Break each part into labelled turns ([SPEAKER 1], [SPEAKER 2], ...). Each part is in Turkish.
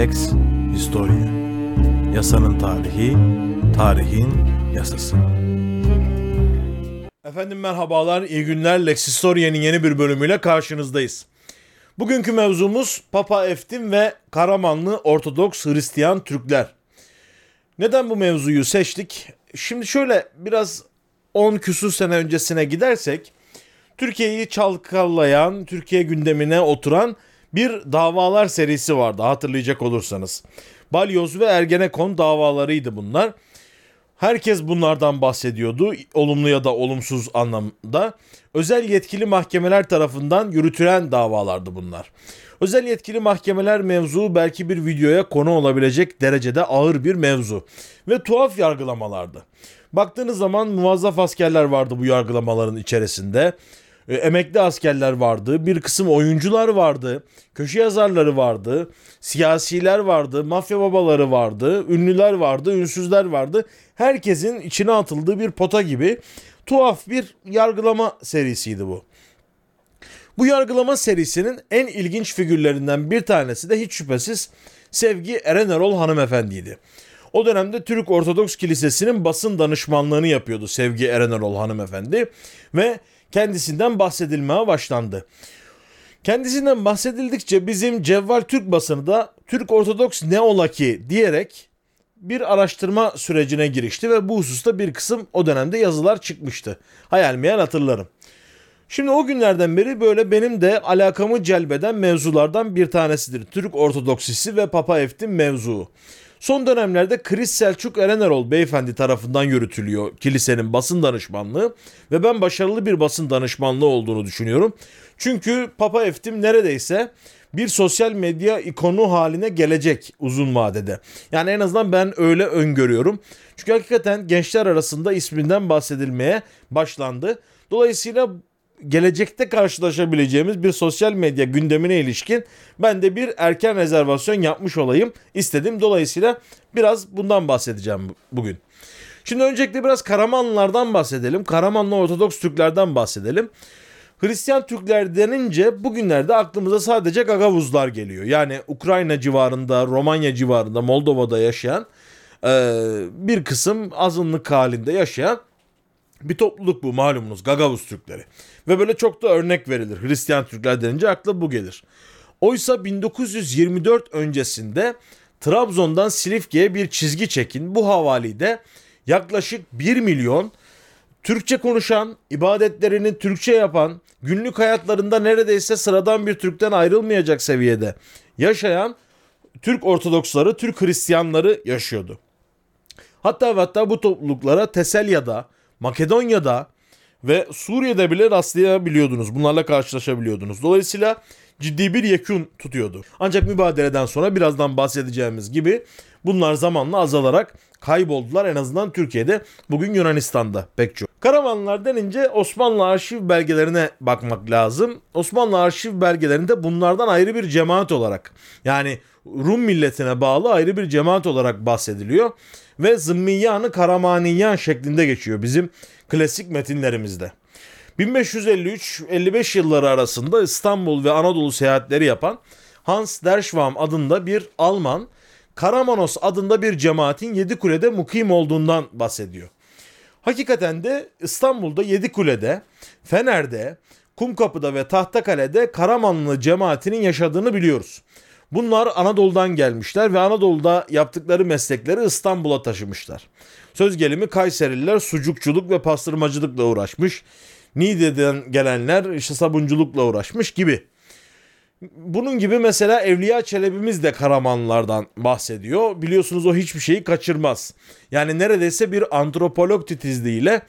[SPEAKER 1] Lex Historia Yasanın tarihi, tarihin yasası. Efendim merhabalar, iyi günler. Lex Historia'nın yeni bir bölümüyle karşınızdayız. Bugünkü mevzumuz Papa Eftim ve Karamanlı Ortodoks Hristiyan Türkler. Neden bu mevzuyu seçtik? Şimdi şöyle biraz 10 küsur sene öncesine gidersek Türkiye'yi çalkalayan, Türkiye gündemine oturan bir davalar serisi vardı hatırlayacak olursanız. Balyoz ve Ergenekon davalarıydı bunlar. Herkes bunlardan bahsediyordu olumlu ya da olumsuz anlamda. Özel yetkili mahkemeler tarafından yürütülen davalardı bunlar. Özel yetkili mahkemeler mevzu belki bir videoya konu olabilecek derecede ağır bir mevzu ve tuhaf yargılamalardı. Baktığınız zaman muvazzaf askerler vardı bu yargılamaların içerisinde. E, emekli askerler vardı, bir kısım oyuncular vardı, köşe yazarları vardı, siyasiler vardı, mafya babaları vardı, ünlüler vardı, ünsüzler vardı. Herkesin içine atıldığı bir pota gibi tuhaf bir yargılama serisiydi bu. Bu yargılama serisinin en ilginç figürlerinden bir tanesi de hiç şüphesiz Sevgi Erenerol hanımefendiydi. O dönemde Türk Ortodoks Kilisesi'nin basın danışmanlığını yapıyordu Sevgi Erenerol hanımefendi ve kendisinden bahsedilmeye başlandı. Kendisinden bahsedildikçe bizim Cevval Türk basını da Türk Ortodoks ne ola ki diyerek bir araştırma sürecine girişti ve bu hususta bir kısım o dönemde yazılar çıkmıştı. Hayal meyal hatırlarım. Şimdi o günlerden beri böyle benim de alakamı celbeden mevzulardan bir tanesidir. Türk Ortodoksisi ve Papa Eftim mevzuu. Son dönemlerde Chris Selçuk Erenerol beyefendi tarafından yürütülüyor kilisenin basın danışmanlığı ve ben başarılı bir basın danışmanlığı olduğunu düşünüyorum. Çünkü Papa Eftim neredeyse bir sosyal medya ikonu haline gelecek uzun vadede. Yani en azından ben öyle öngörüyorum. Çünkü hakikaten gençler arasında isminden bahsedilmeye başlandı. Dolayısıyla gelecekte karşılaşabileceğimiz bir sosyal medya gündemine ilişkin ben de bir erken rezervasyon yapmış olayım istedim. Dolayısıyla biraz bundan bahsedeceğim bugün. Şimdi öncelikle biraz Karamanlılardan bahsedelim. Karamanlı Ortodoks Türklerden bahsedelim. Hristiyan Türkler denince bugünlerde aklımıza sadece Gagavuzlar geliyor. Yani Ukrayna civarında, Romanya civarında, Moldova'da yaşayan bir kısım azınlık halinde yaşayan bir topluluk bu malumunuz Gagavuz Türkleri. Ve böyle çok da örnek verilir. Hristiyan Türkler denince akla bu gelir. Oysa 1924 öncesinde Trabzon'dan Silifke'ye bir çizgi çekin. Bu havalide yaklaşık 1 milyon Türkçe konuşan, ibadetlerini Türkçe yapan, günlük hayatlarında neredeyse sıradan bir Türk'ten ayrılmayacak seviyede yaşayan Türk Ortodoksları, Türk Hristiyanları yaşıyordu. Hatta hatta bu topluluklara Teselya'da, Makedonya'da ve Suriye'de bile rastlayabiliyordunuz. Bunlarla karşılaşabiliyordunuz. Dolayısıyla ciddi bir yekün tutuyordu. Ancak mübadeleden sonra birazdan bahsedeceğimiz gibi bunlar zamanla azalarak kayboldular. En azından Türkiye'de bugün Yunanistan'da pek çok. Karamanlılar denince Osmanlı arşiv belgelerine bakmak lazım. Osmanlı arşiv belgelerinde bunlardan ayrı bir cemaat olarak yani Rum milletine bağlı ayrı bir cemaat olarak bahsediliyor ve Zımmiyanı Karamaniyan şeklinde geçiyor bizim klasik metinlerimizde. 1553-55 yılları arasında İstanbul ve Anadolu seyahatleri yapan Hans der Schwam adında bir Alman Karamanos adında bir cemaatin Yedikule'de mukim olduğundan bahsediyor. Hakikaten de İstanbul'da Yedikule'de, Fener'de, Kumkapı'da ve Tahtakale'de Karamanlı cemaatinin yaşadığını biliyoruz. Bunlar Anadolu'dan gelmişler ve Anadolu'da yaptıkları meslekleri İstanbul'a taşımışlar. Söz gelimi Kayserililer sucukçuluk ve pastırmacılıkla uğraşmış. Niğde'den gelenler işte sabunculukla uğraşmış gibi. Bunun gibi mesela Evliya Çelebi'miz de Karamanlılardan bahsediyor. Biliyorsunuz o hiçbir şeyi kaçırmaz. Yani neredeyse bir antropolog titizliğiyle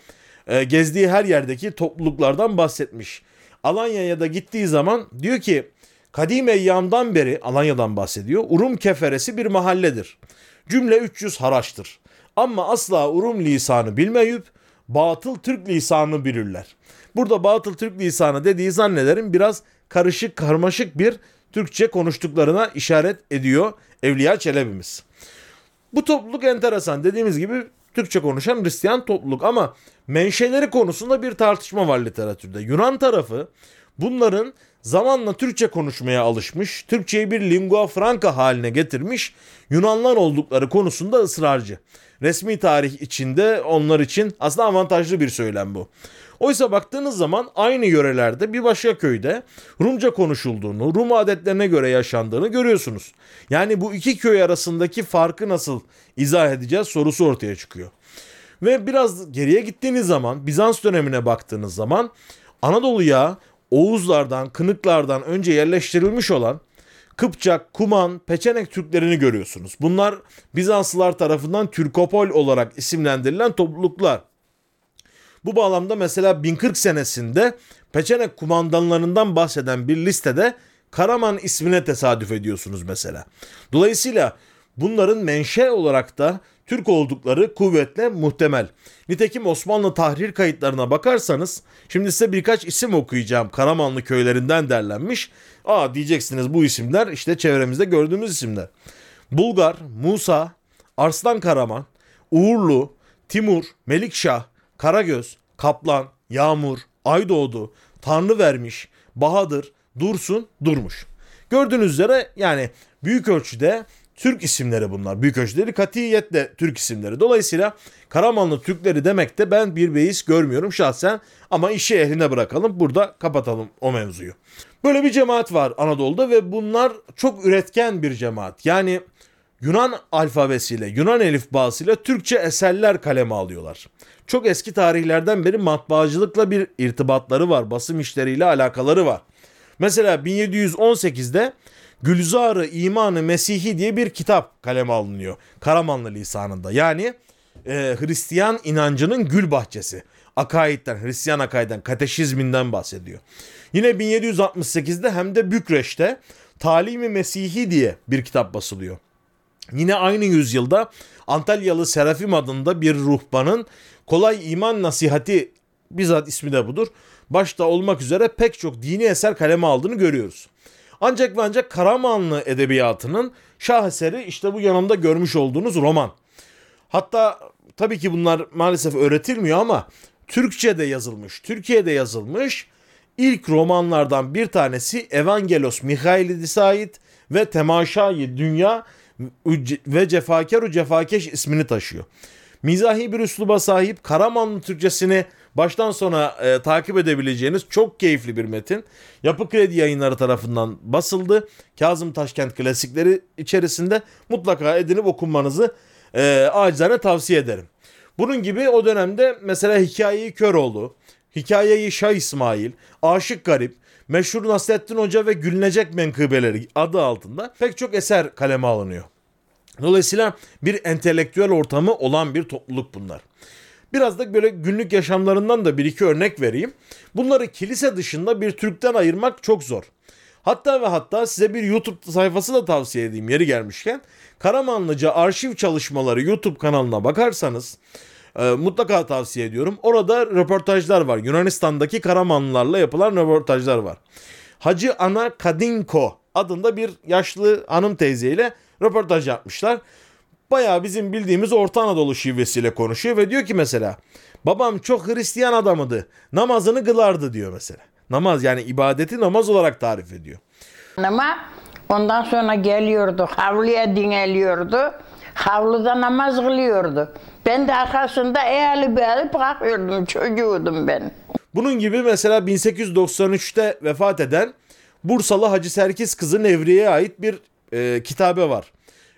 [SPEAKER 1] e, gezdiği her yerdeki topluluklardan bahsetmiş. Alanya'ya da gittiği zaman diyor ki Kadim eyyamdan beri Alanya'dan bahsediyor. Urum keferesi bir mahalledir. Cümle 300 haraçtır. Ama asla Urum lisanı bilmeyip batıl Türk lisanı bilirler. Burada batıl Türk lisanı dediği zannederim biraz karışık karmaşık bir Türkçe konuştuklarına işaret ediyor Evliya Çelebi'miz. Bu topluluk enteresan. Dediğimiz gibi Türkçe konuşan Hristiyan topluluk ama menşeleri konusunda bir tartışma var literatürde. Yunan tarafı bunların zamanla Türkçe konuşmaya alışmış, Türkçeyi bir lingua franca haline getirmiş Yunanlar oldukları konusunda ısrarcı. Resmi tarih içinde onlar için aslında avantajlı bir söylem bu. Oysa baktığınız zaman aynı yörelerde bir başka köyde Rumca konuşulduğunu, Rum adetlerine göre yaşandığını görüyorsunuz. Yani bu iki köy arasındaki farkı nasıl izah edeceğiz sorusu ortaya çıkıyor. Ve biraz geriye gittiğiniz zaman Bizans dönemine baktığınız zaman Anadolu'ya Oğuzlardan, Kınıklardan önce yerleştirilmiş olan Kıpçak, Kuman, Peçenek Türklerini görüyorsunuz. Bunlar Bizanslılar tarafından Türkopol olarak isimlendirilen topluluklar. Bu bağlamda mesela 1040 senesinde Peçenek kumandanlarından bahseden bir listede Karaman ismine tesadüf ediyorsunuz mesela. Dolayısıyla bunların menşe olarak da Türk oldukları kuvvetle muhtemel. Nitekim Osmanlı tahrir kayıtlarına bakarsanız şimdi size birkaç isim okuyacağım. Karamanlı köylerinden derlenmiş. Aa diyeceksiniz bu isimler işte çevremizde gördüğümüz isimler. Bulgar, Musa, Arslan Karaman, Uğurlu, Timur, Melikşah, Karagöz, Kaplan, Yağmur, Aydoğdu, Tanrı vermiş, Bahadır, Dursun, Durmuş. Gördüğünüz üzere yani büyük ölçüde Türk isimleri bunlar. Büyük ölçüleri katiyetle Türk isimleri. Dolayısıyla Karamanlı Türkleri demekte ben bir beis görmüyorum şahsen ama işi ehline bırakalım. Burada kapatalım o mevzuyu. Böyle bir cemaat var Anadolu'da ve bunlar çok üretken bir cemaat. Yani Yunan alfabesiyle, Yunan elifbasıyla Türkçe eserler kaleme alıyorlar. Çok eski tarihlerden beri matbaacılıkla bir irtibatları var, basım işleriyle alakaları var. Mesela 1718'de Gülzarı İmanı Mesihi diye bir kitap kaleme alınıyor. Karamanlı lisanında. Yani e, Hristiyan inancının gül bahçesi. Akaidden, Hristiyan akaidden, kateşizminden bahsediyor. Yine 1768'de hem de Bükreş'te Talimi Mesihi diye bir kitap basılıyor. Yine aynı yüzyılda Antalyalı Serafim adında bir ruhbanın kolay iman nasihati bizzat ismi de budur. Başta olmak üzere pek çok dini eser kaleme aldığını görüyoruz. Ancak ve ancak Karamanlı edebiyatının şaheseri işte bu yanımda görmüş olduğunuz roman. Hatta tabii ki bunlar maalesef öğretilmiyor ama Türkçe'de yazılmış, Türkiye'de yazılmış ilk romanlardan bir tanesi Evangelos Mihailidis'e ait ve Temaşai Dünya ve Cefakaru Cefakeş ismini taşıyor. Mizahi bir üsluba sahip Karamanlı Türkçesini baştan sona e, takip edebileceğiniz çok keyifli bir metin. Yapı Kredi yayınları tarafından basıldı. Kazım Taşkent klasikleri içerisinde mutlaka edinip okunmanızı e, acizane tavsiye ederim. Bunun gibi o dönemde mesela Hikayeyi Köroğlu, Hikayeyi Şah İsmail, Aşık Garip, meşhur Nasrettin Hoca ve Gülünecek Menkıbeleri adı altında pek çok eser kaleme alınıyor. Dolayısıyla bir entelektüel ortamı olan bir topluluk bunlar. Biraz da böyle günlük yaşamlarından da bir iki örnek vereyim. Bunları kilise dışında bir Türk'ten ayırmak çok zor. Hatta ve hatta size bir YouTube sayfası da tavsiye edeyim yeri gelmişken. Karamanlıca arşiv çalışmaları YouTube kanalına bakarsanız e, mutlaka tavsiye ediyorum. Orada röportajlar var. Yunanistan'daki Karamanlılarla yapılan röportajlar var. Hacı Ana Kadinko adında bir yaşlı hanım teyzeyle röportaj yapmışlar. Bayağı bizim bildiğimiz Orta Anadolu şivesiyle konuşuyor ve diyor ki mesela babam çok Hristiyan adamıdı. Namazını kılardı diyor mesela. Namaz yani ibadeti namaz olarak tarif ediyor.
[SPEAKER 2] Ama ondan sonra geliyordu, havluya dineliyordu. Havluda namaz kılıyordu. Ben de arkasında eğeli beğeli bırakıyordum, çocuğudum ben.
[SPEAKER 1] Bunun gibi mesela 1893'te vefat eden Bursalı Hacı Serkis kızı Nevriye'ye ait bir e, kitabe var.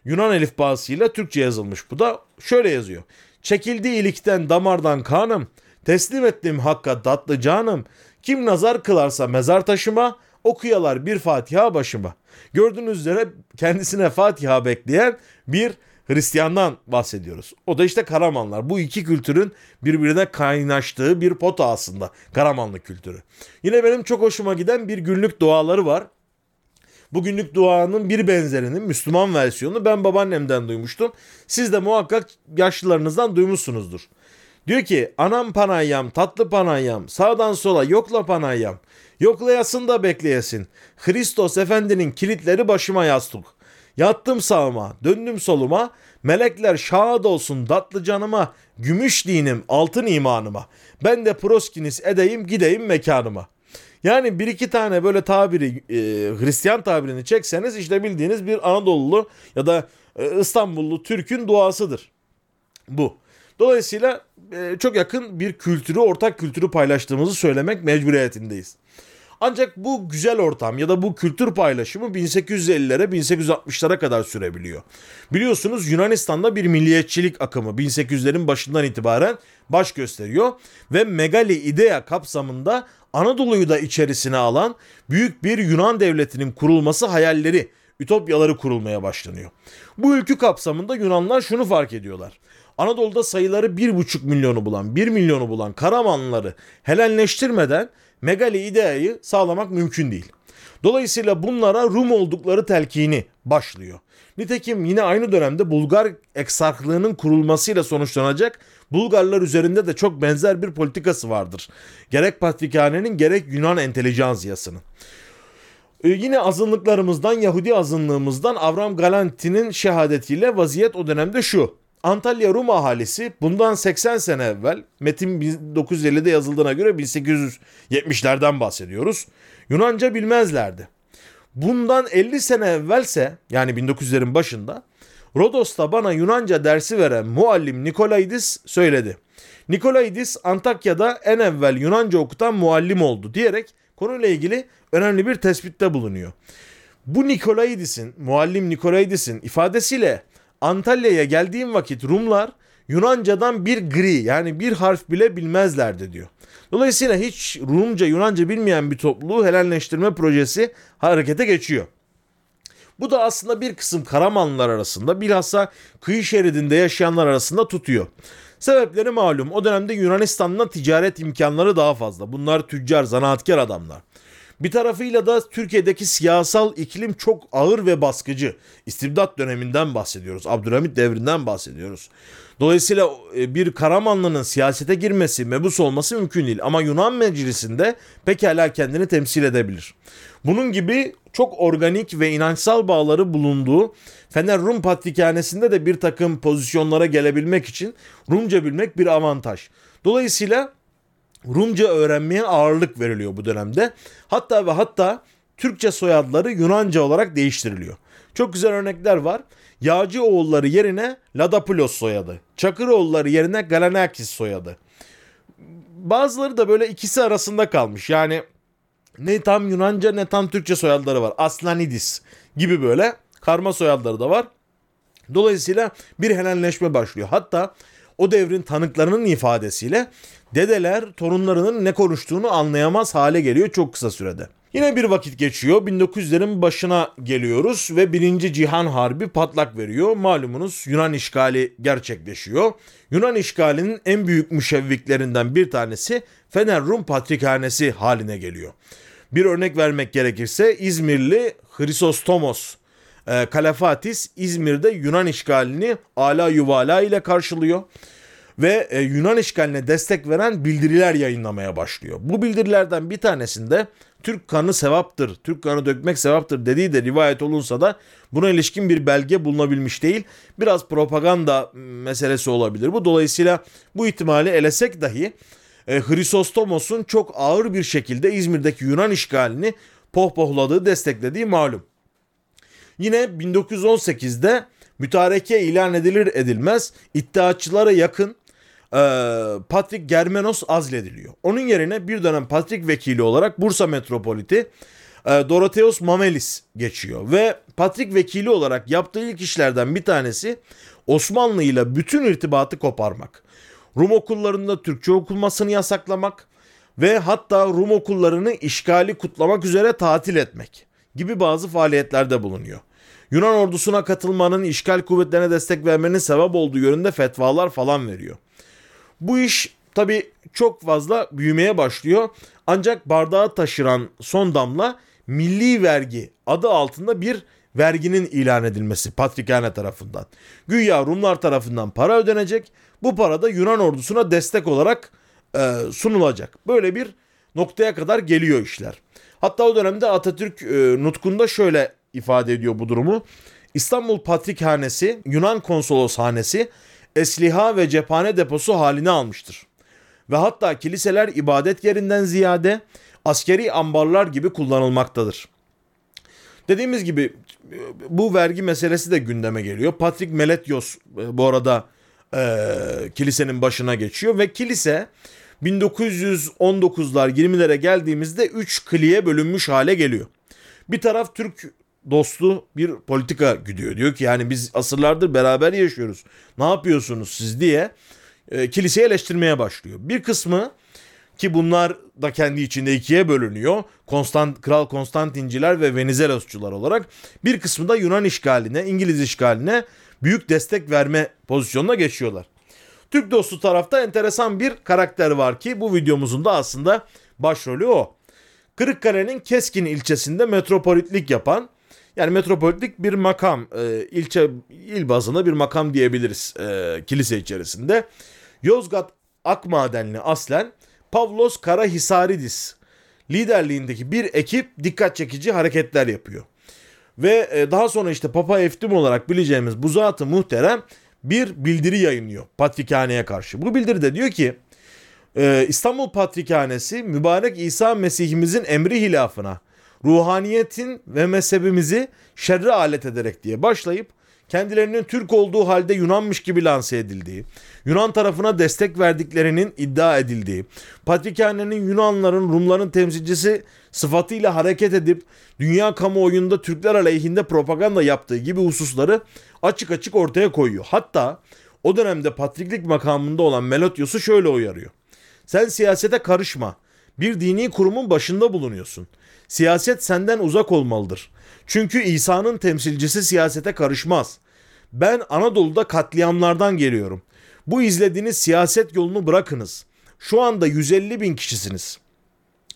[SPEAKER 1] Yunan elifbasıyla Türkçe yazılmış. Bu da şöyle yazıyor. Çekildi ilikten damardan kanım, teslim ettim hakka tatlı canım. Kim nazar kılarsa mezar taşıma, okuyalar bir Fatiha başıma. Gördüğünüz üzere kendisine Fatiha bekleyen bir Hristiyandan bahsediyoruz. O da işte Karamanlar. Bu iki kültürün birbirine kaynaştığı bir pota aslında. Karamanlı kültürü. Yine benim çok hoşuma giden bir günlük duaları var. Bugünlük duanın bir benzerinin Müslüman versiyonu ben babaannemden duymuştum. Siz de muhakkak yaşlılarınızdan duymuşsunuzdur. Diyor ki anam panayyam tatlı panayyam sağdan sola yokla panayyam yoklayasın da bekleyesin. Hristos efendinin kilitleri başıma yastık. Yattım sağıma döndüm soluma melekler şahit olsun tatlı canıma gümüş dinim altın imanıma ben de proskinis edeyim gideyim mekanıma. Yani bir iki tane böyle tabiri e, Hristiyan tabirini çekseniz işte bildiğiniz bir Anadolu ya da e, İstanbullu Türk'ün duasıdır. Bu. Dolayısıyla e, çok yakın bir kültürü, ortak kültürü paylaştığımızı söylemek mecburiyetindeyiz. Ancak bu güzel ortam ya da bu kültür paylaşımı 1850'lere 1860'lara kadar sürebiliyor. Biliyorsunuz Yunanistan'da bir milliyetçilik akımı 1800'lerin başından itibaren baş gösteriyor ve Megali Idea kapsamında Anadolu'yu da içerisine alan büyük bir Yunan devletinin kurulması hayalleri, ütopyaları kurulmaya başlanıyor. Bu ülkü kapsamında Yunanlar şunu fark ediyorlar. Anadolu'da sayıları 1,5 milyonu bulan, 1 milyonu bulan Karamanlıları Helenleştirmeden Megali ideayı sağlamak mümkün değil. Dolayısıyla bunlara Rum oldukları telkini başlıyor. Nitekim yine aynı dönemde Bulgar eksarklığının kurulmasıyla sonuçlanacak Bulgarlar üzerinde de çok benzer bir politikası vardır. Gerek Patrikhane'nin gerek Yunan entelijansiyasının. Ee, yine azınlıklarımızdan Yahudi azınlığımızdan Avram Galanti'nin şehadetiyle vaziyet o dönemde şu. Antalya Rum ahalisi bundan 80 sene evvel metin 1950'de yazıldığına göre 1870'lerden bahsediyoruz. Yunanca bilmezlerdi. Bundan 50 sene evvelse yani 1900'lerin başında Rodos'ta bana Yunanca dersi veren muallim Nikolaidis söyledi. Nikolaidis Antakya'da en evvel Yunanca okutan muallim oldu diyerek konuyla ilgili önemli bir tespitte bulunuyor. Bu Nikolaidis'in, muallim Nikolaidis'in ifadesiyle Antalya'ya geldiğim vakit Rumlar Yunanca'dan bir gri yani bir harf bile bilmezlerdi diyor. Dolayısıyla hiç Rumca, Yunanca bilmeyen bir topluluğu Helenleştirme projesi harekete geçiyor. Bu da aslında bir kısım Karamanlılar arasında bilhassa kıyı şeridinde yaşayanlar arasında tutuyor. Sebepleri malum. O dönemde Yunanistan'la ticaret imkanları daha fazla. Bunlar tüccar, zanaatkar adamlar. Bir tarafıyla da Türkiye'deki siyasal iklim çok ağır ve baskıcı. İstibdat döneminden bahsediyoruz. Abdülhamit devrinden bahsediyoruz. Dolayısıyla e, bir Karamanlı'nın siyasete girmesi, mebus olması mümkün değil. Ama Yunan meclisinde pekala kendini temsil edebilir. Bunun gibi çok organik ve inançsal bağları bulunduğu Fener Rum Patrikhanesi'nde de bir takım pozisyonlara gelebilmek için Rumca bilmek bir avantaj. Dolayısıyla Rumca öğrenmeye ağırlık veriliyor bu dönemde. Hatta ve hatta Türkçe soyadları Yunanca olarak değiştiriliyor. Çok güzel örnekler var. Yağcı oğulları yerine Ladapoulos soyadı. Çakıroğulları yerine Galanakis soyadı. Bazıları da böyle ikisi arasında kalmış. Yani ne tam Yunanca ne tam Türkçe soyadları var. Aslanidis gibi böyle karma soyadları da var. Dolayısıyla bir helenleşme başlıyor. Hatta o devrin tanıklarının ifadesiyle dedeler torunlarının ne konuştuğunu anlayamaz hale geliyor çok kısa sürede. Yine bir vakit geçiyor. 1900'lerin başına geliyoruz ve 1. Cihan Harbi patlak veriyor. Malumunuz Yunan işgali gerçekleşiyor. Yunan işgalinin en büyük müşevviklerinden bir tanesi Fener Rum Patrikhanesi haline geliyor. Bir örnek vermek gerekirse İzmirli Hrisostomos e, Kalafatis İzmir'de Yunan işgalini ala yuvala ile karşılıyor ve e, Yunan işgaline destek veren bildiriler yayınlamaya başlıyor. Bu bildirilerden bir tanesinde Türk kanı sevaptır, Türk kanı dökmek sevaptır dediği de rivayet olunsa da buna ilişkin bir belge bulunabilmiş değil. Biraz propaganda meselesi olabilir bu. Dolayısıyla bu ihtimali elesek dahi e, Hrisostomos'un çok ağır bir şekilde İzmir'deki Yunan işgalini pohpohladığı, desteklediği malum. Yine 1918'de mütareke ilan edilir edilmez iddiaçılara yakın e, Patrick Germenos azlediliyor. Onun yerine bir dönem Patrick vekili olarak Bursa Metropoliti e, Dorotheos Mamelis geçiyor. Ve Patrick vekili olarak yaptığı ilk işlerden bir tanesi Osmanlı ile bütün irtibatı koparmak. Rum okullarında Türkçe okunmasını yasaklamak ve hatta Rum okullarını işgali kutlamak üzere tatil etmek gibi bazı faaliyetlerde bulunuyor. Yunan ordusuna katılmanın işgal kuvvetlerine destek vermenin sebep olduğu yönünde fetvalar falan veriyor. Bu iş tabi çok fazla büyümeye başlıyor. Ancak bardağı taşıran son damla milli vergi adı altında bir verginin ilan edilmesi Patrikhane tarafından. Güya Rumlar tarafından para ödenecek. Bu para da Yunan ordusuna destek olarak e, sunulacak. Böyle bir noktaya kadar geliyor işler. Hatta o dönemde Atatürk e, nutkunda şöyle ifade ediyor bu durumu. İstanbul Patrikhanesi, Yunan Konsoloshanesi esliha ve cephane deposu halini almıştır. Ve hatta kiliseler ibadet yerinden ziyade askeri ambarlar gibi kullanılmaktadır. Dediğimiz gibi bu vergi meselesi de gündeme geliyor. Patrick Meletyos e, bu arada e, kilisenin başına geçiyor ve kilise 1919'lar 20'lere geldiğimizde 3 kliye bölünmüş hale geliyor. Bir taraf Türk dostu bir politika gidiyor. Diyor ki yani biz asırlardır beraber yaşıyoruz. Ne yapıyorsunuz siz diye e, kiliseyi eleştirmeye başlıyor. Bir kısmı ki bunlar da kendi içinde ikiye bölünüyor. Konstant, Kral Konstantinciler ve Venizelosçular olarak. Bir kısmı da Yunan işgaline, İngiliz işgaline büyük destek verme pozisyonuna geçiyorlar. Türk dostu tarafta enteresan bir karakter var ki bu videomuzun da aslında başrolü o. Kırıkkale'nin Keskin ilçesinde metropolitlik yapan yani metropolitlik bir makam e, ilçe il bazında bir makam diyebiliriz e, kilise içerisinde. Yozgat Akmadenli aslen Pavlos Karahisaridis liderliğindeki bir ekip dikkat çekici hareketler yapıyor. Ve e, daha sonra işte Papa Eftim olarak bileceğimiz bu zatı muhterem bir bildiri yayınlıyor Patrikhane'ye karşı. Bu bildiride diyor ki e, İstanbul Patrikhanesi mübarek İsa Mesih'imizin emri hilafına ruhaniyetin ve mezhebimizi şerre alet ederek diye başlayıp kendilerinin Türk olduğu halde Yunanmış gibi lanse edildiği, Yunan tarafına destek verdiklerinin iddia edildiği, Patrikhane'nin Yunanların, Rumların temsilcisi sıfatıyla hareket edip dünya kamuoyunda Türkler aleyhinde propaganda yaptığı gibi hususları açık açık ortaya koyuyor. Hatta o dönemde patriklik makamında olan Melotios'u şöyle uyarıyor. Sen siyasete karışma. Bir dini kurumun başında bulunuyorsun. Siyaset senden uzak olmalıdır. Çünkü İsa'nın temsilcisi siyasete karışmaz. Ben Anadolu'da katliamlardan geliyorum. Bu izlediğiniz siyaset yolunu bırakınız. Şu anda 150 bin kişisiniz.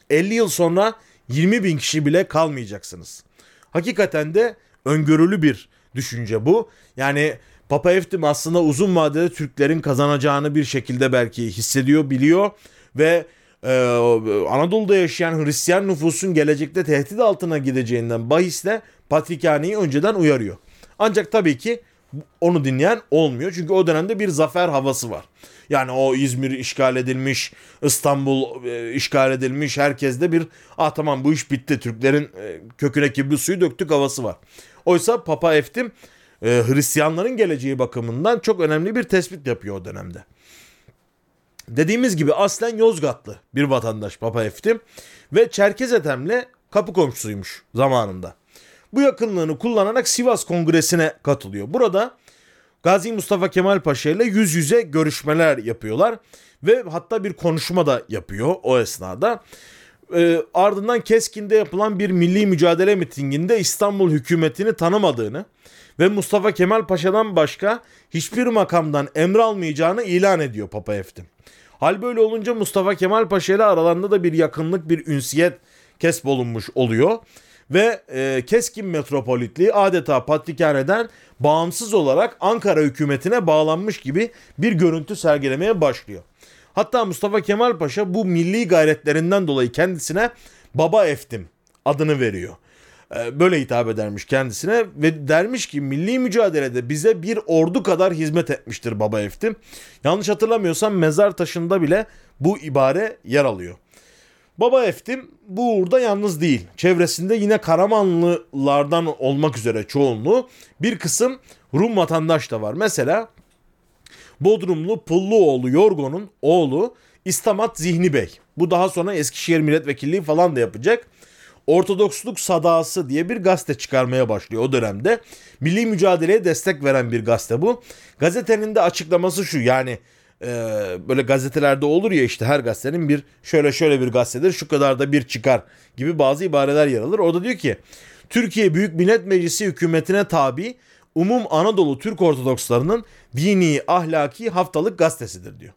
[SPEAKER 1] 50 yıl sonra 20 bin kişi bile kalmayacaksınız. Hakikaten de öngörülü bir düşünce bu. Yani Papa Eftim aslında uzun vadede Türklerin kazanacağını bir şekilde belki hissediyor, biliyor ve e, Anadolu'da yaşayan Hristiyan nüfusun gelecekte tehdit altına gideceğinden bahisle Patrikhane'yi önceden uyarıyor. Ancak tabii ki onu dinleyen olmuyor. Çünkü o dönemde bir zafer havası var. Yani o İzmir işgal edilmiş, İstanbul e, işgal edilmiş. Herkeste bir ah tamam bu iş bitti. Türklerin e, köküne kibri suyu döktük havası var. Oysa Papa Eftim e, Hristiyanların geleceği bakımından çok önemli bir tespit yapıyor o dönemde. Dediğimiz gibi aslen Yozgatlı bir vatandaş Papa Eftim ve Çerkez Ethem'le kapı komşusuymuş zamanında. Bu yakınlığını kullanarak Sivas Kongresi'ne katılıyor. Burada Gazi Mustafa Kemal Paşa ile yüz yüze görüşmeler yapıyorlar ve hatta bir konuşma da yapıyor o esnada. E, ardından Keskin'de yapılan bir milli mücadele mitinginde İstanbul hükümetini tanımadığını ve Mustafa Kemal Paşa'dan başka hiçbir makamdan emir almayacağını ilan ediyor Papa Eftim. Hal böyle olunca Mustafa Kemal Paşa ile aralarında da bir yakınlık, bir ünsiyet kesbolunmuş oluyor. Ve e, Keskin Metropolitliği adeta Patrikhane'den bağımsız olarak Ankara hükümetine bağlanmış gibi bir görüntü sergilemeye başlıyor. Hatta Mustafa Kemal Paşa bu milli gayretlerinden dolayı kendisine Baba Eftim adını veriyor. E, böyle hitap edermiş kendisine ve dermiş ki milli mücadelede bize bir ordu kadar hizmet etmiştir Baba Eftim. Yanlış hatırlamıyorsam mezar taşında bile bu ibare yer alıyor. Baba Eftim bu uğurda yalnız değil. Çevresinde yine Karamanlılardan olmak üzere çoğunluğu bir kısım Rum vatandaş da var. Mesela Bodrumlu Pulluoğlu Yorgo'nun oğlu İstamat Zihni Bey. Bu daha sonra Eskişehir Milletvekilliği falan da yapacak. Ortodoksluk Sadası diye bir gazete çıkarmaya başlıyor o dönemde. Milli mücadeleye destek veren bir gazete bu. Gazetenin de açıklaması şu yani e, böyle gazetelerde olur ya işte her gazetenin bir şöyle şöyle bir gazetedir şu kadar da bir çıkar gibi bazı ibareler yer alır. Orada diyor ki Türkiye Büyük Millet Meclisi hükümetine tabi umum Anadolu Türk Ortodokslarının dini ahlaki haftalık gazetesidir diyor.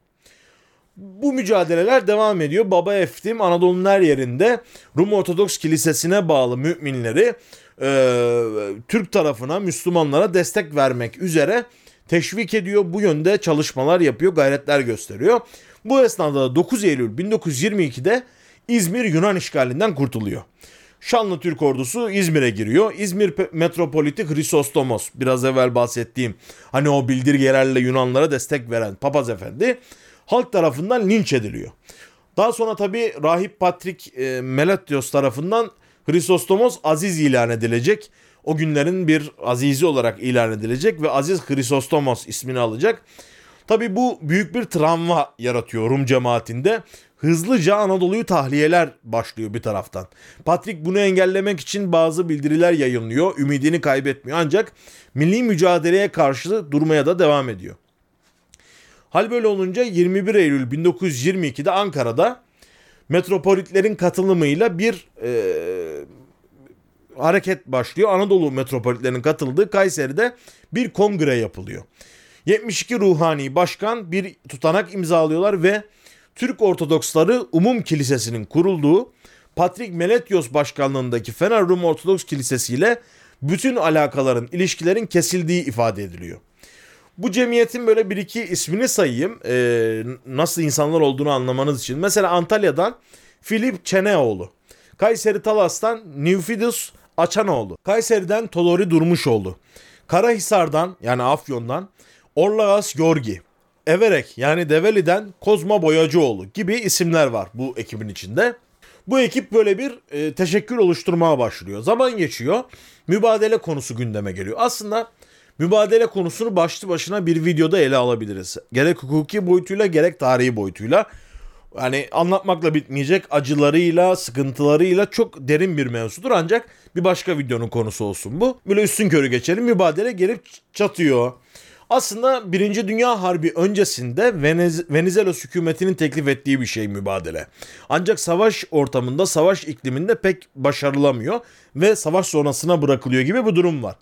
[SPEAKER 1] Bu mücadeleler devam ediyor. Baba Eftim Anadolu'nun her yerinde Rum Ortodoks Kilisesi'ne bağlı müminleri e, Türk tarafına Müslümanlara destek vermek üzere teşvik ediyor. Bu yönde çalışmalar yapıyor, gayretler gösteriyor. Bu esnada da 9 Eylül 1922'de İzmir Yunan işgalinden kurtuluyor. Şanlı Türk ordusu İzmir'e giriyor. İzmir metropoliti Hrisostomos biraz evvel bahsettiğim hani o bildirgelerle Yunanlara destek veren papaz efendi halk tarafından linç ediliyor. Daha sonra tabi Rahip Patrik e, Meletios tarafından Hristostomos Aziz ilan edilecek. O günlerin bir azizi olarak ilan edilecek ve Aziz Hristostomos ismini alacak. Tabi bu büyük bir travma yaratıyor Rum cemaatinde. Hızlıca Anadolu'yu tahliyeler başlıyor bir taraftan. Patrik bunu engellemek için bazı bildiriler yayınlıyor. Ümidini kaybetmiyor ancak milli mücadeleye karşı durmaya da devam ediyor. Hal böyle olunca 21 Eylül 1922'de Ankara'da metropolitlerin katılımıyla bir e, hareket başlıyor. Anadolu metropolitlerinin katıldığı Kayseri'de bir kongre yapılıyor. 72 ruhani başkan bir tutanak imzalıyorlar ve Türk Ortodoksları Umum Kilisesi'nin kurulduğu Patrik Meletios başkanlığındaki Fener Rum Ortodoks Kilisesi ile bütün alakaların, ilişkilerin kesildiği ifade ediliyor. Bu cemiyetin böyle bir iki ismini sayayım. Ee, nasıl insanlar olduğunu anlamanız için. Mesela Antalya'dan Filip Çeneoğlu. Kayseri Talas'tan Newfidus Açanoğlu. Kayseri'den Tolori Durmuşoğlu. Karahisar'dan yani Afyon'dan Orlagas Yorgi. Everek yani Develi'den Kozma Boyacıoğlu gibi isimler var bu ekibin içinde. Bu ekip böyle bir e, teşekkür oluşturmaya başlıyor. Zaman geçiyor. Mübadele konusu gündeme geliyor. Aslında mübadele konusunu başlı başına bir videoda ele alabiliriz. Gerek hukuki boyutuyla gerek tarihi boyutuyla. Yani anlatmakla bitmeyecek acılarıyla, sıkıntılarıyla çok derin bir mevzudur ancak bir başka videonun konusu olsun bu. Böyle üstün körü geçelim. Mübadele gelip çatıyor. Aslında Birinci Dünya Harbi öncesinde Venez Venizelos hükümetinin teklif ettiği bir şey mübadele. Ancak savaş ortamında, savaş ikliminde pek başarılamıyor ve savaş sonrasına bırakılıyor gibi bir durum var.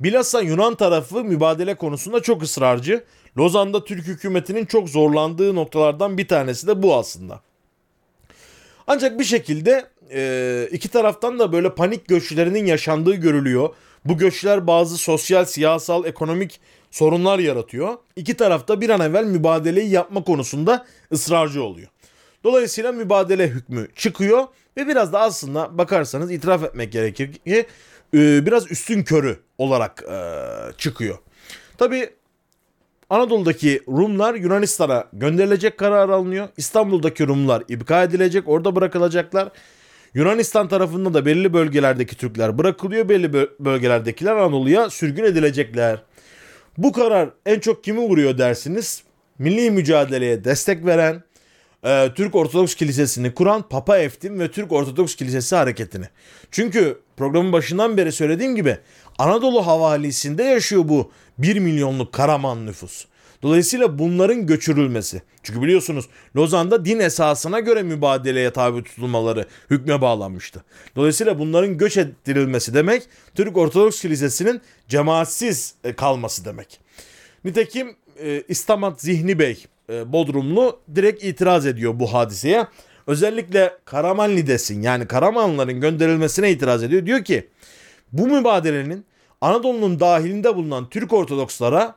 [SPEAKER 1] Bilhassa Yunan tarafı mübadele konusunda çok ısrarcı. Lozan'da Türk hükümetinin çok zorlandığı noktalardan bir tanesi de bu aslında. Ancak bir şekilde e, iki taraftan da böyle panik göçlerinin yaşandığı görülüyor. Bu göçler bazı sosyal, siyasal, ekonomik sorunlar yaratıyor. İki tarafta bir an evvel mübadeleyi yapma konusunda ısrarcı oluyor. Dolayısıyla mübadele hükmü çıkıyor ve biraz da aslında bakarsanız itiraf etmek gerekir ki e, biraz üstün körü olarak e, çıkıyor. Tabi Anadolu'daki Rumlar Yunanistan'a gönderilecek karar alınıyor. İstanbul'daki Rumlar ibka edilecek, orada bırakılacaklar. Yunanistan tarafında da belli bölgelerdeki Türkler bırakılıyor, belli bölgelerdekiler Anadolu'ya sürgün edilecekler. Bu karar en çok kimi vuruyor dersiniz? Milli mücadeleye destek veren, e, Türk Ortodoks Kilisesi'ni kuran Papa Eftim ve Türk Ortodoks Kilisesi hareketini. Çünkü programın başından beri söylediğim gibi Anadolu havalisinde yaşıyor bu 1 milyonluk Karaman nüfus. Dolayısıyla bunların göçürülmesi. Çünkü biliyorsunuz Lozan'da din esasına göre mübadeleye tabi tutulmaları hükme bağlanmıştı. Dolayısıyla bunların göç ettirilmesi demek Türk Ortodoks Kilisesi'nin cemaatsiz e, kalması demek. Nitekim e, İstamat Zihni Bey e, Bodrumlu direkt itiraz ediyor bu hadiseye. Özellikle Karamanlidesin yani Karamanlıların gönderilmesine itiraz ediyor. Diyor ki bu mübadelenin Anadolu'nun dahilinde bulunan Türk Ortodokslara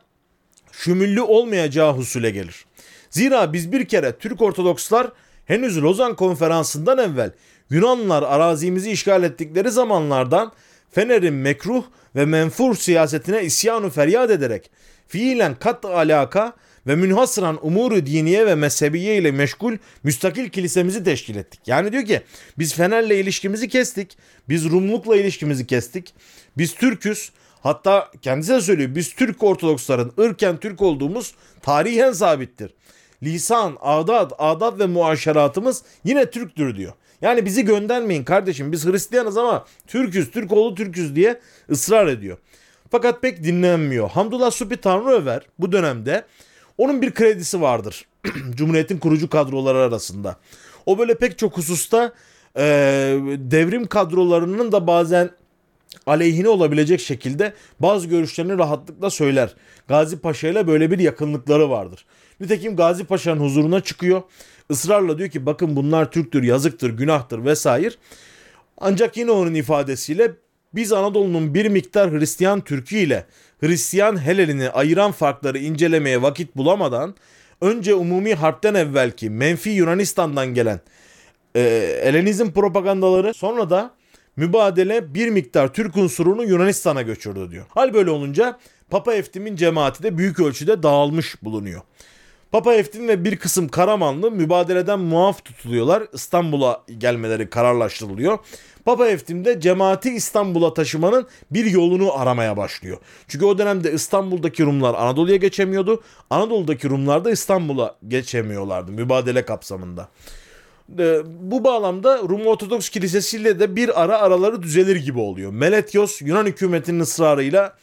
[SPEAKER 1] şümüllü olmayacağı husule gelir. Zira biz bir kere Türk Ortodokslar henüz Lozan konferansından evvel Yunanlılar arazimizi işgal ettikleri zamanlardan Fener'in mekruh ve menfur siyasetine isyanu feryat ederek fiilen kat alaka ve münhasıran umuru diniye ve mezhebiye ile meşgul müstakil kilisemizi teşkil ettik. Yani diyor ki biz Fener'le ilişkimizi kestik. Biz Rumluk'la ilişkimizi kestik. Biz Türk'üz. Hatta kendisi de söylüyor biz Türk Ortodoksların ırken Türk olduğumuz tarihen sabittir. Lisan, adat, adat ve muaşeratımız yine Türktür diyor. Yani bizi göndermeyin kardeşim biz Hristiyanız ama Türküz, Türk oğlu Türküz diye ısrar ediyor. Fakat pek dinlenmiyor. Hamdullah Supi Tanrıöver bu dönemde onun bir kredisi vardır. Cumhuriyet'in kurucu kadroları arasında. O böyle pek çok hususta e, devrim kadrolarının da bazen aleyhine olabilecek şekilde bazı görüşlerini rahatlıkla söyler. Gazi Paşa ile böyle bir yakınlıkları vardır. Nitekim Gazi Paşa'nın huzuruna çıkıyor. Israrla diyor ki bakın bunlar Türktür, yazıktır, günahtır vesaire. Ancak yine onun ifadesiyle biz Anadolu'nun bir miktar Hristiyan Türkü ile Hristiyan Helelini ayıran farkları incelemeye vakit bulamadan önce umumi harpten evvelki menfi Yunanistan'dan gelen e, Elenizm propagandaları sonra da mübadele bir miktar Türk unsurunu Yunanistan'a göçürdü diyor. Hal böyle olunca Papa Eftim'in cemaati de büyük ölçüde dağılmış bulunuyor. Papa Eftin ve bir kısım Karamanlı mübadeleden muaf tutuluyorlar. İstanbul'a gelmeleri kararlaştırılıyor. Papa Eftim de cemaati İstanbul'a taşımanın bir yolunu aramaya başlıyor. Çünkü o dönemde İstanbul'daki Rumlar Anadolu'ya geçemiyordu. Anadolu'daki Rumlar da İstanbul'a geçemiyorlardı mübadele kapsamında. Ee, bu bağlamda Rum Ortodoks Kilisesi'yle de bir ara araları düzelir gibi oluyor. Meletios Yunan hükümetinin ısrarıyla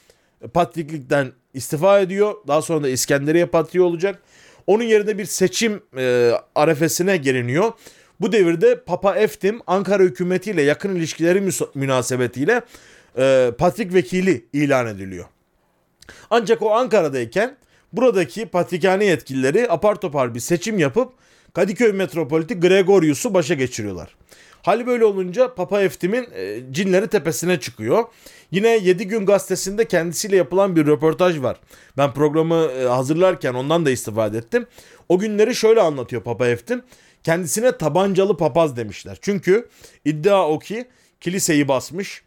[SPEAKER 1] patriklikten istifa ediyor. Daha sonra da İskenderiye patriği olacak. Onun yerine bir seçim e, arefesine geliniyor. Bu devirde Papa Eftim Ankara hükümetiyle yakın ilişkileri münasebetiyle e, patrik vekili ilan ediliyor. Ancak o Ankara'dayken buradaki patrikhane yetkilileri apar topar bir seçim yapıp Kadıköy metropoliti Gregorius'u başa geçiriyorlar. Hal böyle olunca Papa Eftim'in e, cinleri tepesine çıkıyor. Yine 7 gün gazetesinde kendisiyle yapılan bir röportaj var. Ben programı e, hazırlarken ondan da istifade ettim. O günleri şöyle anlatıyor Papa Eftim. Kendisine tabancalı papaz demişler. Çünkü iddia o ki kiliseyi basmış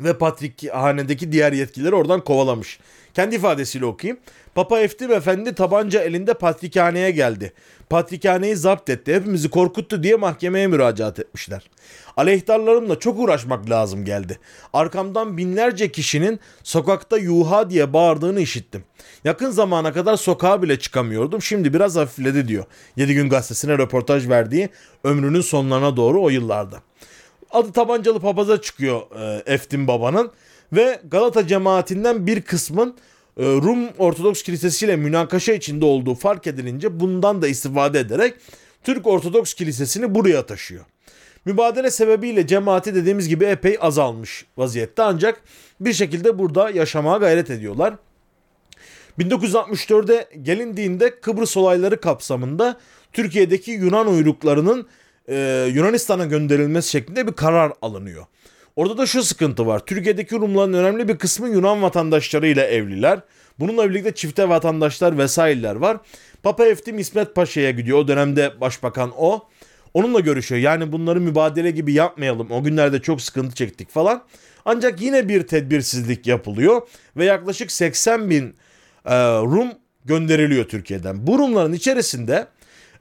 [SPEAKER 1] ve patrikhanedeki diğer yetkilileri oradan kovalamış. Kendi ifadesiyle okuyayım. Papa Eftim Efendi tabanca elinde patrikhaneye geldi. Patrikhaneyi zapt etti. Hepimizi korkuttu diye mahkemeye müracaat etmişler. Aleyhtarlarımla çok uğraşmak lazım geldi. Arkamdan binlerce kişinin sokakta yuha diye bağırdığını işittim. Yakın zamana kadar sokağa bile çıkamıyordum. Şimdi biraz hafifledi diyor. 7 gün gazetesine röportaj verdiği ömrünün sonlarına doğru o yıllarda. Adı tabancalı papaza çıkıyor e, Eftim babanın ve Galata cemaatinden bir kısmın e, Rum Ortodoks Kilisesi ile münakaşa içinde olduğu fark edilince bundan da istifade ederek Türk Ortodoks Kilisesi'ni buraya taşıyor. Mübadele sebebiyle cemaati dediğimiz gibi epey azalmış vaziyette ancak bir şekilde burada yaşamaya gayret ediyorlar. 1964'e gelindiğinde Kıbrıs olayları kapsamında Türkiye'deki Yunan uyruklarının e, Yunanistan'a gönderilmesi şeklinde bir karar alınıyor. Orada da şu sıkıntı var. Türkiye'deki Rumların önemli bir kısmı Yunan vatandaşlarıyla evliler. Bununla birlikte çifte vatandaşlar vesaireler var. Papa Eftim İsmet Paşa'ya gidiyor. O dönemde başbakan o. Onunla görüşüyor. Yani bunları mübadele gibi yapmayalım. O günlerde çok sıkıntı çektik falan. Ancak yine bir tedbirsizlik yapılıyor. Ve yaklaşık 80 bin e, Rum gönderiliyor Türkiye'den. Bu Rumların içerisinde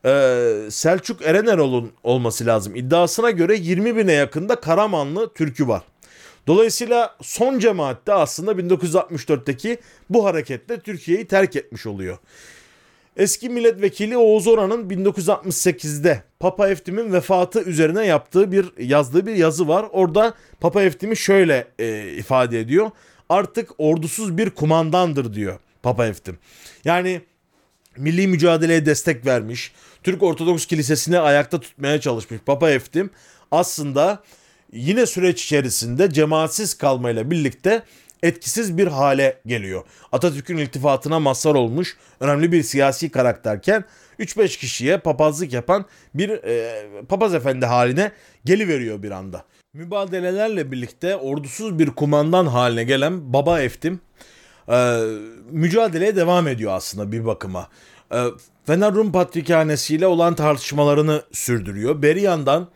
[SPEAKER 1] e, Selçuk Erenerol'un olması lazım. İddiasına göre 20 bine yakında Karamanlı Türkü var. Dolayısıyla son cemaatte aslında 1964'teki bu hareketle Türkiye'yi terk etmiş oluyor. Eski milletvekili Oğuz Oran'ın 1968'de Papa Eftim'in vefatı üzerine yaptığı bir yazdığı bir yazı var. Orada Papa Eftim'i şöyle e, ifade ediyor. Artık ordusuz bir kumandandır diyor Papa Eftim. Yani milli mücadeleye destek vermiş, Türk Ortodoks Kilisesi'ni ayakta tutmaya çalışmış Papa Eftim aslında yine süreç içerisinde cemaatsiz kalmayla birlikte etkisiz bir hale geliyor. Atatürk'ün iltifatına mazhar olmuş önemli bir siyasi karakterken 3-5 kişiye papazlık yapan bir e, papaz efendi haline geliveriyor bir anda. Mübadelelerle birlikte ordusuz bir kumandan haline gelen Baba Eftim e, mücadeleye devam ediyor aslında bir bakıma. E, Fener Rum Patrikhanesi ile olan tartışmalarını sürdürüyor. Beri yandan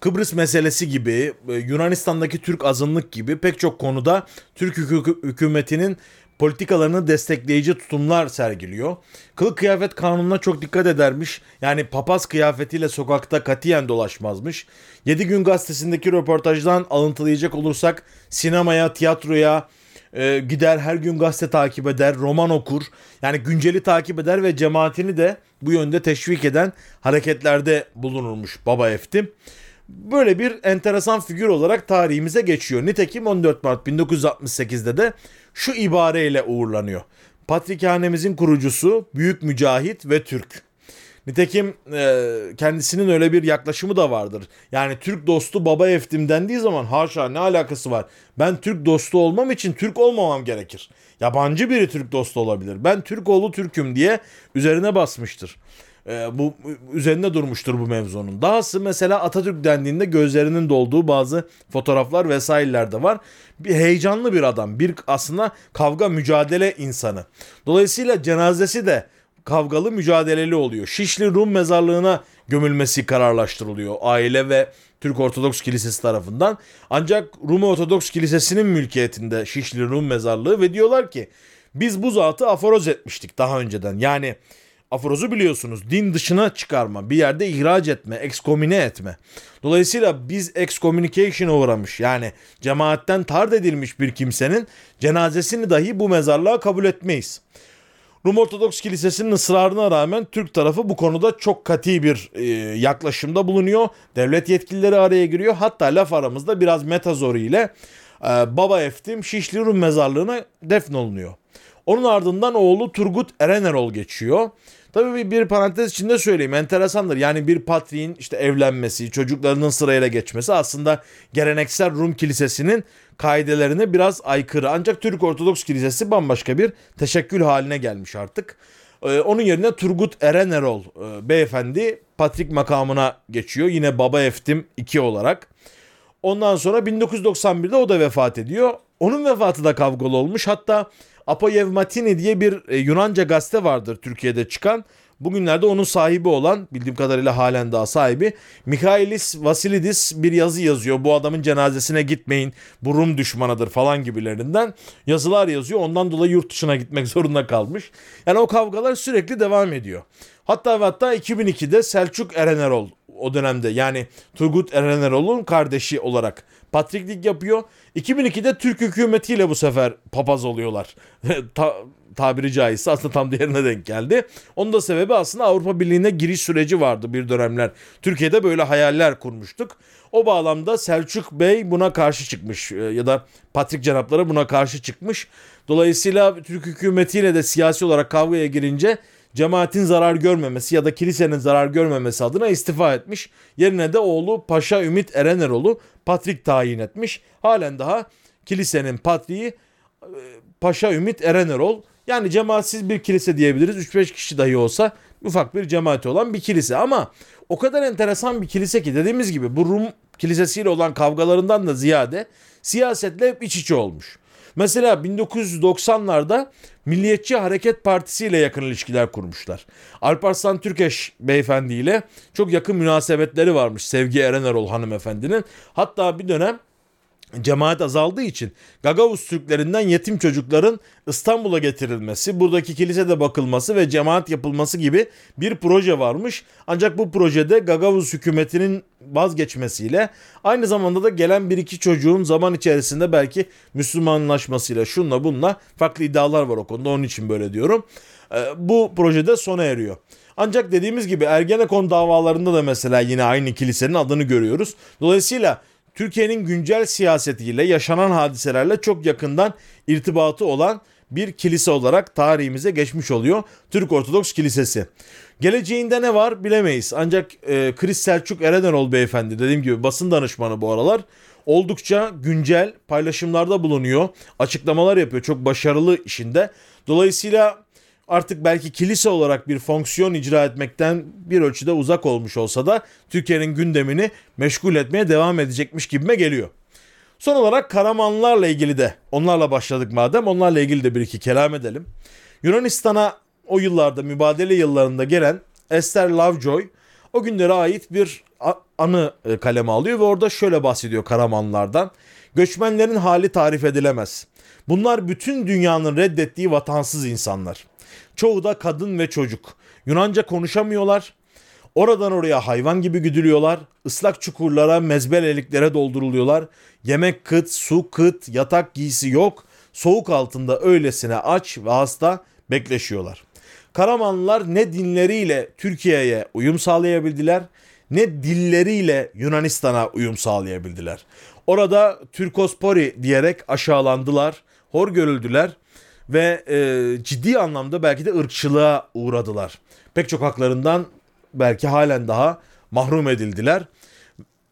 [SPEAKER 1] Kıbrıs meselesi gibi, e, Yunanistan'daki Türk azınlık gibi pek çok konuda Türk hükü- hükümetinin politikalarını destekleyici tutumlar sergiliyor. Kılık kıyafet kanununa çok dikkat edermiş. Yani papaz kıyafetiyle sokakta katiyen dolaşmazmış. 7 gün gazetesindeki röportajdan alıntılayacak olursak sinemaya, tiyatroya, e, gider her gün gazete takip eder, roman okur. Yani günceli takip eder ve cemaatini de bu yönde teşvik eden hareketlerde bulunurmuş Baba Eftim. Böyle bir enteresan figür olarak tarihimize geçiyor. Nitekim 14 Mart 1968'de de şu ibareyle uğurlanıyor. Patrikhanemizin kurucusu Büyük Mücahit ve Türk. Nitekim e, kendisinin öyle bir yaklaşımı da vardır. Yani Türk dostu baba eftim dendiği zaman haşa ne alakası var? Ben Türk dostu olmam için Türk olmamam gerekir. Yabancı biri Türk dostu olabilir. Ben Türk oğlu Türk'üm diye üzerine basmıştır. E, bu üzerinde durmuştur bu mevzunun. Dahası mesela Atatürk dendiğinde gözlerinin dolduğu bazı fotoğraflar vesaireler de var. Bir heyecanlı bir adam. Bir aslında kavga mücadele insanı. Dolayısıyla cenazesi de kavgalı mücadeleli oluyor. Şişli Rum mezarlığına gömülmesi kararlaştırılıyor aile ve Türk Ortodoks Kilisesi tarafından. Ancak Rum Ortodoks Kilisesi'nin mülkiyetinde Şişli Rum mezarlığı ve diyorlar ki biz bu zatı aforoz etmiştik daha önceden. Yani aforozu biliyorsunuz. Din dışına çıkarma, bir yerde ihraç etme, ekskomine etme. Dolayısıyla biz excommunication'a uğramış yani cemaatten tard edilmiş bir kimsenin cenazesini dahi bu mezarlığa kabul etmeyiz. Rum Ortodoks Kilisesi'nin ısrarına rağmen Türk tarafı bu konuda çok kati bir e, yaklaşımda bulunuyor. Devlet yetkilileri araya giriyor. Hatta laf aramızda biraz metazori ile e, Baba Eftim Şişli Rum mezarlığına defnolunuyor. Onun ardından oğlu Turgut Erenerol geçiyor. Tabii bir, bir parantez içinde söyleyeyim enteresandır. Yani bir patriğin işte evlenmesi, çocuklarının sırayla geçmesi aslında geleneksel Rum kilisesinin kaidelerine biraz aykırı. Ancak Türk Ortodoks Kilisesi bambaşka bir teşekkül haline gelmiş artık. Ee, onun yerine Turgut Erenerol e, beyefendi patrik makamına geçiyor. Yine Baba Eftim 2 olarak. Ondan sonra 1991'de o da vefat ediyor. Onun vefatı da kavgalı olmuş. Hatta Apoyevmatini diye bir e, Yunanca gazete vardır Türkiye'de çıkan. Bugünlerde onun sahibi olan bildiğim kadarıyla halen daha sahibi Mikhailis Vasilidis bir yazı yazıyor. Bu adamın cenazesine gitmeyin bu Rum düşmanıdır falan gibilerinden yazılar yazıyor. Ondan dolayı yurt dışına gitmek zorunda kalmış. Yani o kavgalar sürekli devam ediyor. Hatta ve hatta 2002'de Selçuk Erenerol o dönemde yani Turgut Erenerol'un kardeşi olarak patriklik yapıyor. 2002'de Türk hükümetiyle bu sefer papaz oluyorlar. Ta, tabiri caizse aslında tam diğerine denk geldi. Onun da sebebi aslında Avrupa Birliği'ne giriş süreci vardı bir dönemler. Türkiye'de böyle hayaller kurmuştuk. O bağlamda Selçuk Bey buna karşı çıkmış e, ya da Patrik Cenapları buna karşı çıkmış. Dolayısıyla Türk hükümetiyle de siyasi olarak kavgaya girince cemaatin zarar görmemesi ya da kilisenin zarar görmemesi adına istifa etmiş. Yerine de oğlu Paşa Ümit Ereneroğlu patrik tayin etmiş. Halen daha kilisenin patriği e, Paşa Ümit Erenerol. Yani cemaatsiz bir kilise diyebiliriz. 3-5 kişi dahi olsa ufak bir cemaati olan bir kilise ama o kadar enteresan bir kilise ki dediğimiz gibi bu Rum kilisesiyle olan kavgalarından da ziyade siyasetle hep iç içe olmuş. Mesela 1990'larda Milliyetçi Hareket Partisi ile yakın ilişkiler kurmuşlar. Alparslan Türkeş beyefendi ile çok yakın münasebetleri varmış Sevgi Erenerol hanımefendinin. Hatta bir dönem cemaat azaldığı için Gagavuz Türklerinden yetim çocukların İstanbul'a getirilmesi, buradaki kilisede bakılması ve cemaat yapılması gibi bir proje varmış. Ancak bu projede Gagavuz hükümetinin vazgeçmesiyle aynı zamanda da gelen bir iki çocuğun zaman içerisinde belki Müslümanlaşmasıyla şunla bunla farklı iddialar var o konuda onun için böyle diyorum. Ee, bu projede sona eriyor. Ancak dediğimiz gibi Ergenekon davalarında da mesela yine aynı kilisenin adını görüyoruz. Dolayısıyla Türkiye'nin güncel siyasetiyle yaşanan hadiselerle çok yakından irtibatı olan bir kilise olarak tarihimize geçmiş oluyor Türk Ortodoks Kilisesi. Geleceğinde ne var bilemeyiz. Ancak e, Chris Selçuk Erenol beyefendi dediğim gibi basın danışmanı bu aralar oldukça güncel paylaşımlarda bulunuyor. Açıklamalar yapıyor. Çok başarılı işinde. Dolayısıyla artık belki kilise olarak bir fonksiyon icra etmekten bir ölçüde uzak olmuş olsa da Türkiye'nin gündemini meşgul etmeye devam edecekmiş gibime geliyor. Son olarak Karamanlılarla ilgili de onlarla başladık madem onlarla ilgili de bir iki kelam edelim. Yunanistan'a o yıllarda mübadele yıllarında gelen Esther Lovejoy o günlere ait bir anı e, kaleme alıyor ve orada şöyle bahsediyor Karamanlılardan. Göçmenlerin hali tarif edilemez. Bunlar bütün dünyanın reddettiği vatansız insanlar. Çoğu da kadın ve çocuk. Yunanca konuşamıyorlar. Oradan oraya hayvan gibi güdülüyorlar. Islak çukurlara, mezbeleliklere dolduruluyorlar. Yemek kıt, su kıt, yatak giysi yok. Soğuk altında öylesine aç ve hasta bekleşiyorlar. Karamanlılar ne dinleriyle Türkiye'ye uyum sağlayabildiler ne dilleriyle Yunanistan'a uyum sağlayabildiler. Orada Türkospori diyerek aşağılandılar, hor görüldüler ve e, ciddi anlamda belki de ırkçılığa uğradılar. Pek çok haklarından belki halen daha mahrum edildiler.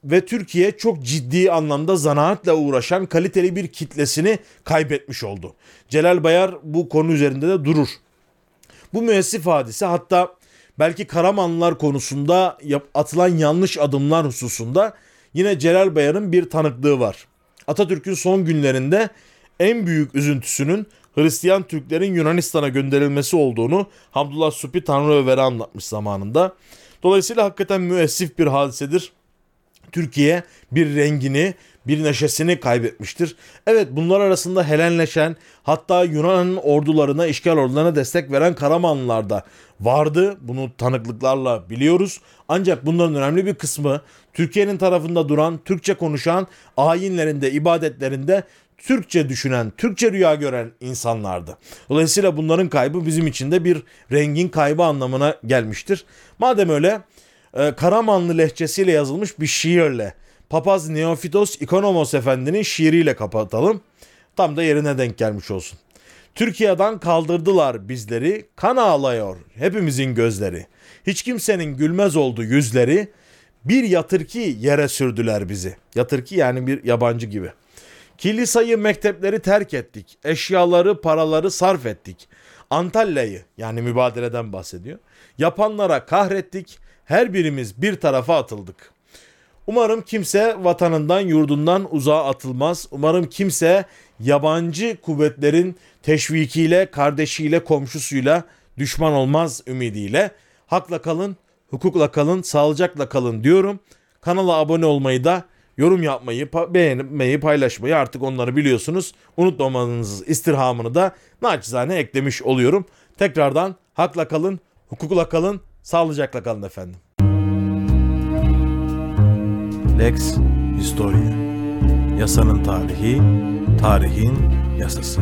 [SPEAKER 1] Ve Türkiye çok ciddi anlamda zanaatle uğraşan kaliteli bir kitlesini kaybetmiş oldu. Celal Bayar bu konu üzerinde de durur. Bu müessif hadise hatta belki Karamanlılar konusunda atılan yanlış adımlar hususunda yine Celal Bayar'ın bir tanıklığı var. Atatürk'ün son günlerinde en büyük üzüntüsünün Hristiyan Türklerin Yunanistan'a gönderilmesi olduğunu Hamdullah Supi Tanrı Över'e anlatmış zamanında. Dolayısıyla hakikaten müessif bir hadisedir. Türkiye bir rengini, bir neşesini kaybetmiştir. Evet bunlar arasında Helenleşen hatta Yunan ordularına, işgal ordularına destek veren Karamanlılar da vardı. Bunu tanıklıklarla biliyoruz. Ancak bunların önemli bir kısmı Türkiye'nin tarafında duran, Türkçe konuşan, ayinlerinde, ibadetlerinde Türkçe düşünen, Türkçe rüya gören insanlardı. Dolayısıyla bunların kaybı bizim için de bir rengin kaybı anlamına gelmiştir. Madem öyle e, Karamanlı lehçesiyle yazılmış bir şiirle Papaz Neofitos İkonomos Efendi'nin şiiriyle kapatalım. Tam da yerine denk gelmiş olsun. Türkiye'den kaldırdılar bizleri, kan ağlıyor hepimizin gözleri. Hiç kimsenin gülmez oldu yüzleri, bir yatır ki yere sürdüler bizi. Yatır ki yani bir yabancı gibi. Kilisayı mektepleri terk ettik. Eşyaları, paraları sarf ettik. Antalya'yı yani mübadeleden bahsediyor. Yapanlara kahrettik. Her birimiz bir tarafa atıldık. Umarım kimse vatanından, yurdundan uzağa atılmaz. Umarım kimse yabancı kuvvetlerin teşvikiyle, kardeşiyle, komşusuyla düşman olmaz ümidiyle. Hakla kalın, hukukla kalın, sağlıcakla kalın diyorum. Kanala abone olmayı da yorum yapmayı, beğenmeyi, paylaşmayı artık onları biliyorsunuz. Unutmamanızı istirhamını da naçizane eklemiş oluyorum. Tekrardan hakla kalın, hukukla kalın, sağlıcakla kalın efendim. Lex Historia Yasanın tarihi, tarihin yasası.